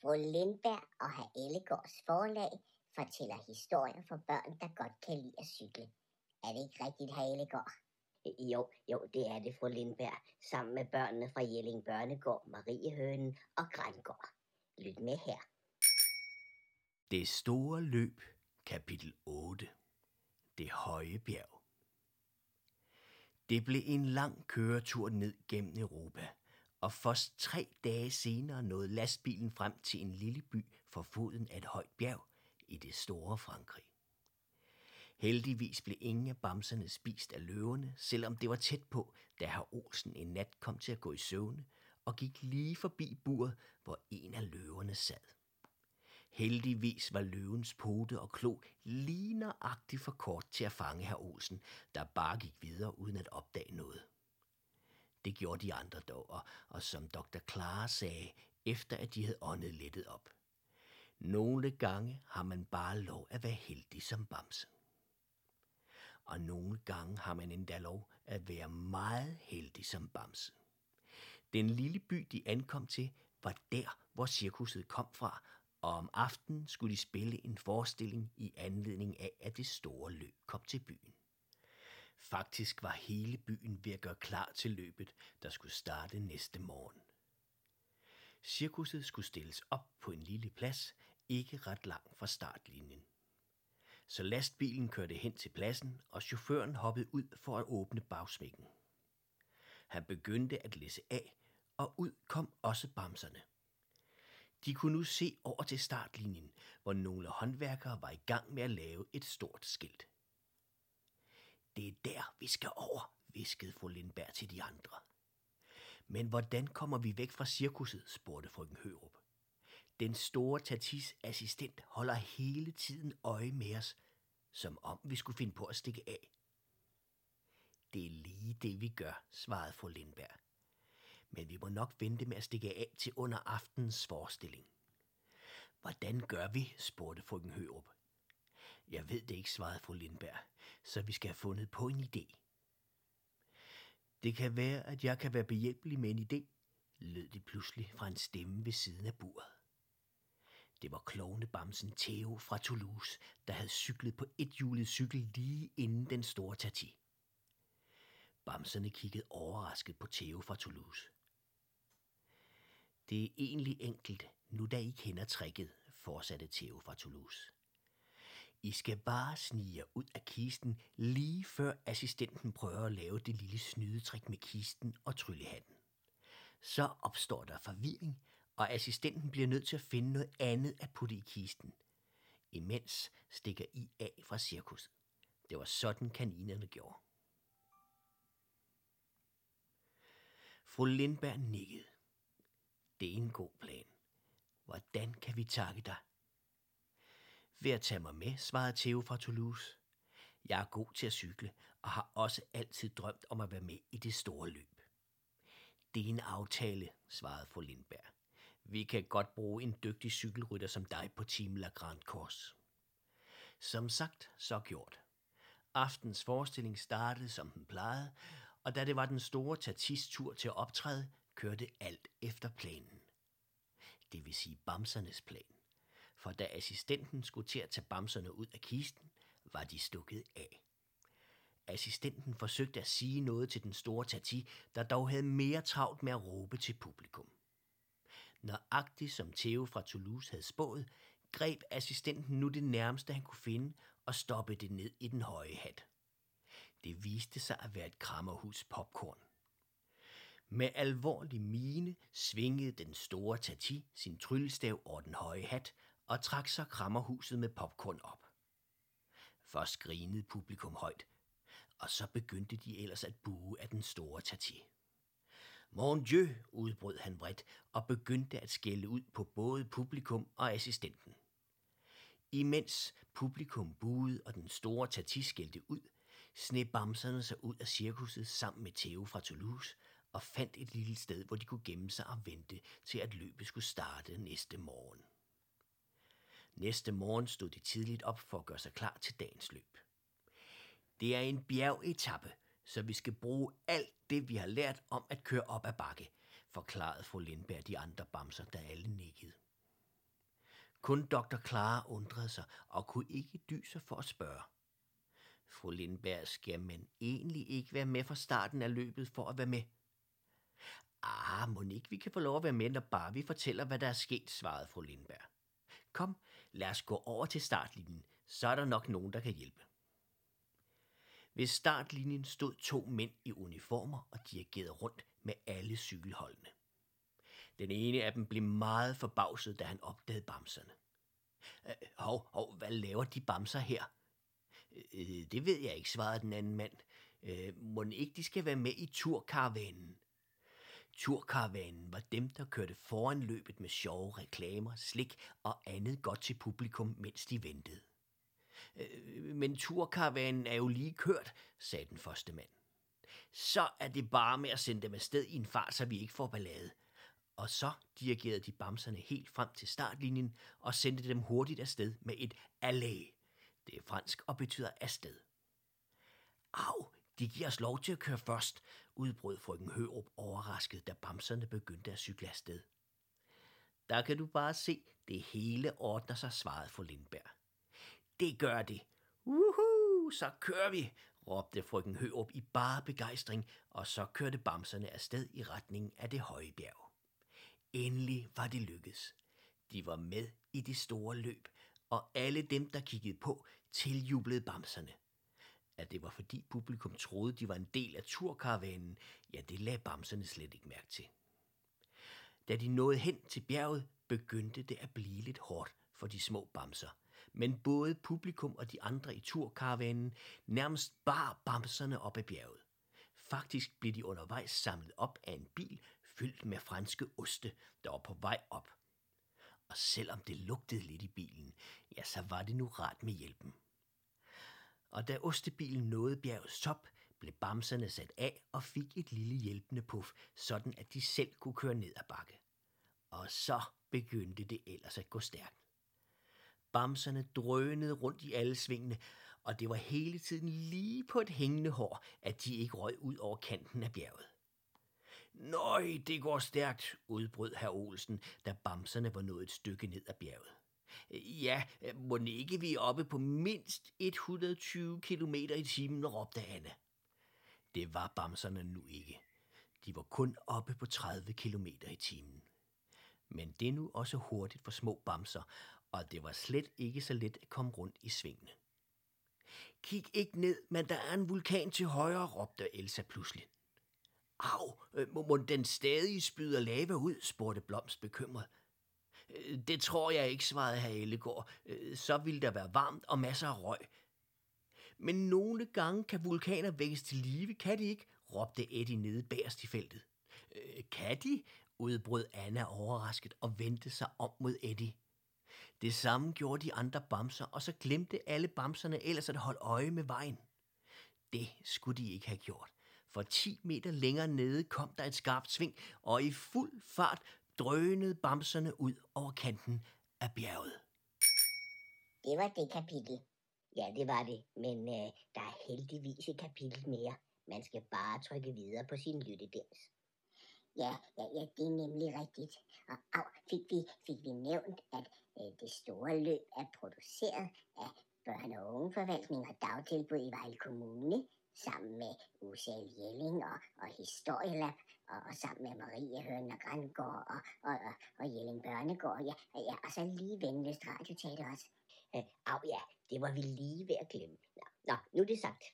Fru Lindberg og herr Ellegårds forlag fortæller historier for børn, der godt kan lide at cykle. Er det ikke rigtigt, herr Ellegård? Jo, jo, det er det, fru Lindberg, sammen med børnene fra Jelling Børnegård, Mariehønen og Grængård. Lyt med her. Det store løb, kapitel 8. Det høje bjerg. Det blev en lang køretur ned gennem Europa, og først tre dage senere nåede lastbilen frem til en lille by for foden af et højt bjerg i det store Frankrig. Heldigvis blev ingen af bamserne spist af løverne, selvom det var tæt på, da herr Olsen en nat kom til at gå i søvne og gik lige forbi buret, hvor en af løverne sad. Heldigvis var løvens pote og klo lige nøjagtigt for kort til at fange herr Olsen, der bare gik videre uden at opdage noget. Det gjorde de andre dog, og, og som dr. Clara sagde, efter at de havde åndet lettet op. Nogle gange har man bare lov at være heldig som bamse. Og nogle gange har man endda lov at være meget heldig som bamse. Den lille by, de ankom til, var der, hvor cirkuset kom fra, og om aftenen skulle de spille en forestilling i anledning af, at det store løb kom til byen. Faktisk var hele byen ved at gøre klar til løbet, der skulle starte næste morgen. Cirkuset skulle stilles op på en lille plads, ikke ret langt fra startlinjen. Så lastbilen kørte hen til pladsen, og chaufføren hoppede ud for at åbne bagsmækken. Han begyndte at læse af, og ud kom også bamserne. De kunne nu se over til startlinjen, hvor nogle håndværkere var i gang med at lave et stort skilt. Det er der, vi skal over, viskede fru Lindberg til de andre. Men hvordan kommer vi væk fra cirkuset, spurgte frøken Hørup. Den store Tatis assistent holder hele tiden øje med os, som om vi skulle finde på at stikke af. Det er lige det, vi gør, svarede fru Lindberg. Men vi må nok vente med at stikke af til under aftens forestilling. Hvordan gør vi, spurgte frøken Hørup. Jeg ved det ikke, svarede fru Lindberg, så vi skal have fundet på en idé. Det kan være, at jeg kan være behjælpelig med en idé, lød det pludselig fra en stemme ved siden af buret. Det var klovne bamsen Theo fra Toulouse, der havde cyklet på et hjulet cykel lige inden den store tati. Bamserne kiggede overrasket på Theo fra Toulouse. Det er egentlig enkelt, nu da I kender tricket, fortsatte Theo fra Toulouse. I skal bare snige ud af kisten, lige før assistenten prøver at lave det lille snydetrik med kisten og tryllehatten. Så opstår der forvirring, og assistenten bliver nødt til at finde noget andet at putte i kisten. Imens stikker I af fra cirkuset. Det var sådan kaninerne gjorde. Fru Lindberg nikkede. Det er en god plan. Hvordan kan vi takke dig? Ved at tage mig med, svarede Theo fra Toulouse. Jeg er god til at cykle, og har også altid drømt om at være med i det store løb. Det er en aftale, svarede fru Lindberg. Vi kan godt bruge en dygtig cykelrytter som dig på Team La Grande Course. Som sagt, så gjort. Aftens forestilling startede, som den plejede, og da det var den store tatistur til at optræde, kørte alt efter planen. Det vil sige bamsernes plan. For da assistenten skulle til at tage bamserne ud af kisten, var de stukket af. Assistenten forsøgte at sige noget til den store Tati, der dog havde mere travlt med at råbe til publikum. Nøjagtigt som Theo fra Toulouse havde spået, greb assistenten nu det nærmeste, han kunne finde, og stoppede det ned i den høje hat. Det viste sig at være et krammerhus popcorn. Med alvorlig mine svingede den store Tati sin tryllestav over den høje hat og trak så krammerhuset med popcorn op. Først grinede publikum højt, og så begyndte de ellers at bue af den store Tati. Mon Dieu, udbrød han vredt og begyndte at skælde ud på både publikum og assistenten. Imens publikum buede og den store Tati skældte ud, sne bamserne sig ud af cirkuset sammen med Theo fra Toulouse og fandt et lille sted, hvor de kunne gemme sig og vente til, at løbet skulle starte næste morgen. Næste morgen stod de tidligt op for at gøre sig klar til dagens løb. Det er en bjergetappe, så vi skal bruge alt det, vi har lært om at køre op ad bakke, forklarede fru Lindberg de andre bamser, der alle nikkede. Kun Dr. Clara undrede sig og kunne ikke dyse for at spørge. Fru Lindberg, skal man egentlig ikke være med fra starten af løbet for at være med? Ah, må ikke vi kan få lov at være med, når bare vi fortæller, hvad der er sket, svarede fru Lindberg. Kom, lad os gå over til startlinjen, så er der nok nogen, der kan hjælpe. Ved startlinjen stod to mænd i uniformer og dirigerede rundt med alle cykelholdene. Den ene af dem blev meget forbavset, da han opdagede bamserne. Øh, hov, hov, hvad laver de bamser her? Øh, det ved jeg ikke, svarede den anden mand. Øh, må ikke de skal være med i turkaravanen? Turkaravanen var dem, der kørte foran løbet med sjove reklamer, slik og andet godt til publikum, mens de ventede. Øh, men turkaravanen er jo lige kørt, sagde den første mand. Så er det bare med at sende dem afsted i en fart, så vi ikke får ballade. Og så dirigerede de bamserne helt frem til startlinjen og sendte dem hurtigt afsted med et allé. Det er fransk og betyder afsted. Au, de giver os lov til at køre først, udbrød frøken Hørup overrasket, da bamserne begyndte at cykle afsted. Der kan du bare se, det hele ordner sig, svarede for Lindberg. Det gør det. Uhu, så kører vi, råbte frøken Hørup i bare begejstring, og så kørte bamserne afsted i retning af det høje bjerg. Endelig var det lykkedes. De var med i det store løb, og alle dem, der kiggede på, tiljublede bamserne. At det var fordi publikum troede, de var en del af turkaravanen, ja, det lagde bamserne slet ikke mærke til. Da de nåede hen til bjerget, begyndte det at blive lidt hårdt for de små bamser. Men både publikum og de andre i turkaravanen nærmest bar bamserne op ad bjerget. Faktisk blev de undervejs samlet op af en bil fyldt med franske oste, der var på vej op. Og selvom det lugtede lidt i bilen, ja, så var det nu rart med hjælpen. Og da ostebilen nåede bjergets top, blev bamserne sat af og fik et lille hjælpende puff, sådan at de selv kunne køre ned ad bakke. Og så begyndte det ellers at gå stærkt. Bamserne drønede rundt i alle svingene, og det var hele tiden lige på et hængende hår, at de ikke røg ud over kanten af bjerget. Nøj, det går stærkt, udbrød herr Olsen, da bamserne var nået et stykke ned ad bjerget. Ja, må ikke vi er oppe på mindst 120 km i timen, råbte Anne. Det var bamserne nu ikke. De var kun oppe på 30 km i timen. Men det er nu også hurtigt for små bamser, og det var slet ikke så let at komme rundt i svingene. Kig ikke ned, men der er en vulkan til højre, råbte Elsa pludselig. Au, øh, må den stadig spyder lava ud, spurgte Blomst bekymret. Det tror jeg ikke, svarede herr Ellegård. Øh, så vil der være varmt og masser af røg. Men nogle gange kan vulkaner vækkes til live, kan de ikke? råbte Eddie nede bagerst i feltet. Øh, kan de? udbrød Anna overrasket og vendte sig om mod Eddie. Det samme gjorde de andre bamser, og så glemte alle bamserne ellers at holde øje med vejen. Det skulle de ikke have gjort for 10 meter længere nede kom der et skarpt sving, og i fuld fart drønede bamserne ud over kanten af bjerget. Det var det kapitel. Ja, det var det, men øh, der er heldigvis et kapitel mere. Man skal bare trykke videre på sin lyttedans. Ja, ja, ja, det er nemlig rigtigt. Og af, fik, vi, fik vi nævnt, at øh, det store løb er produceret af børne- og ungeforvaltning og dagtilbud i Vejle Kommune sammen med Usal Jelling og, og Historielab, og, og sammen med Marie Høn og Grandgård og, og, og, og Jelling Børnegård, ja, ja, og så lige Venløst Radioteater også. Øh, au ja, det var vi lige ved at glemme. Nå, nå nu er det sagt.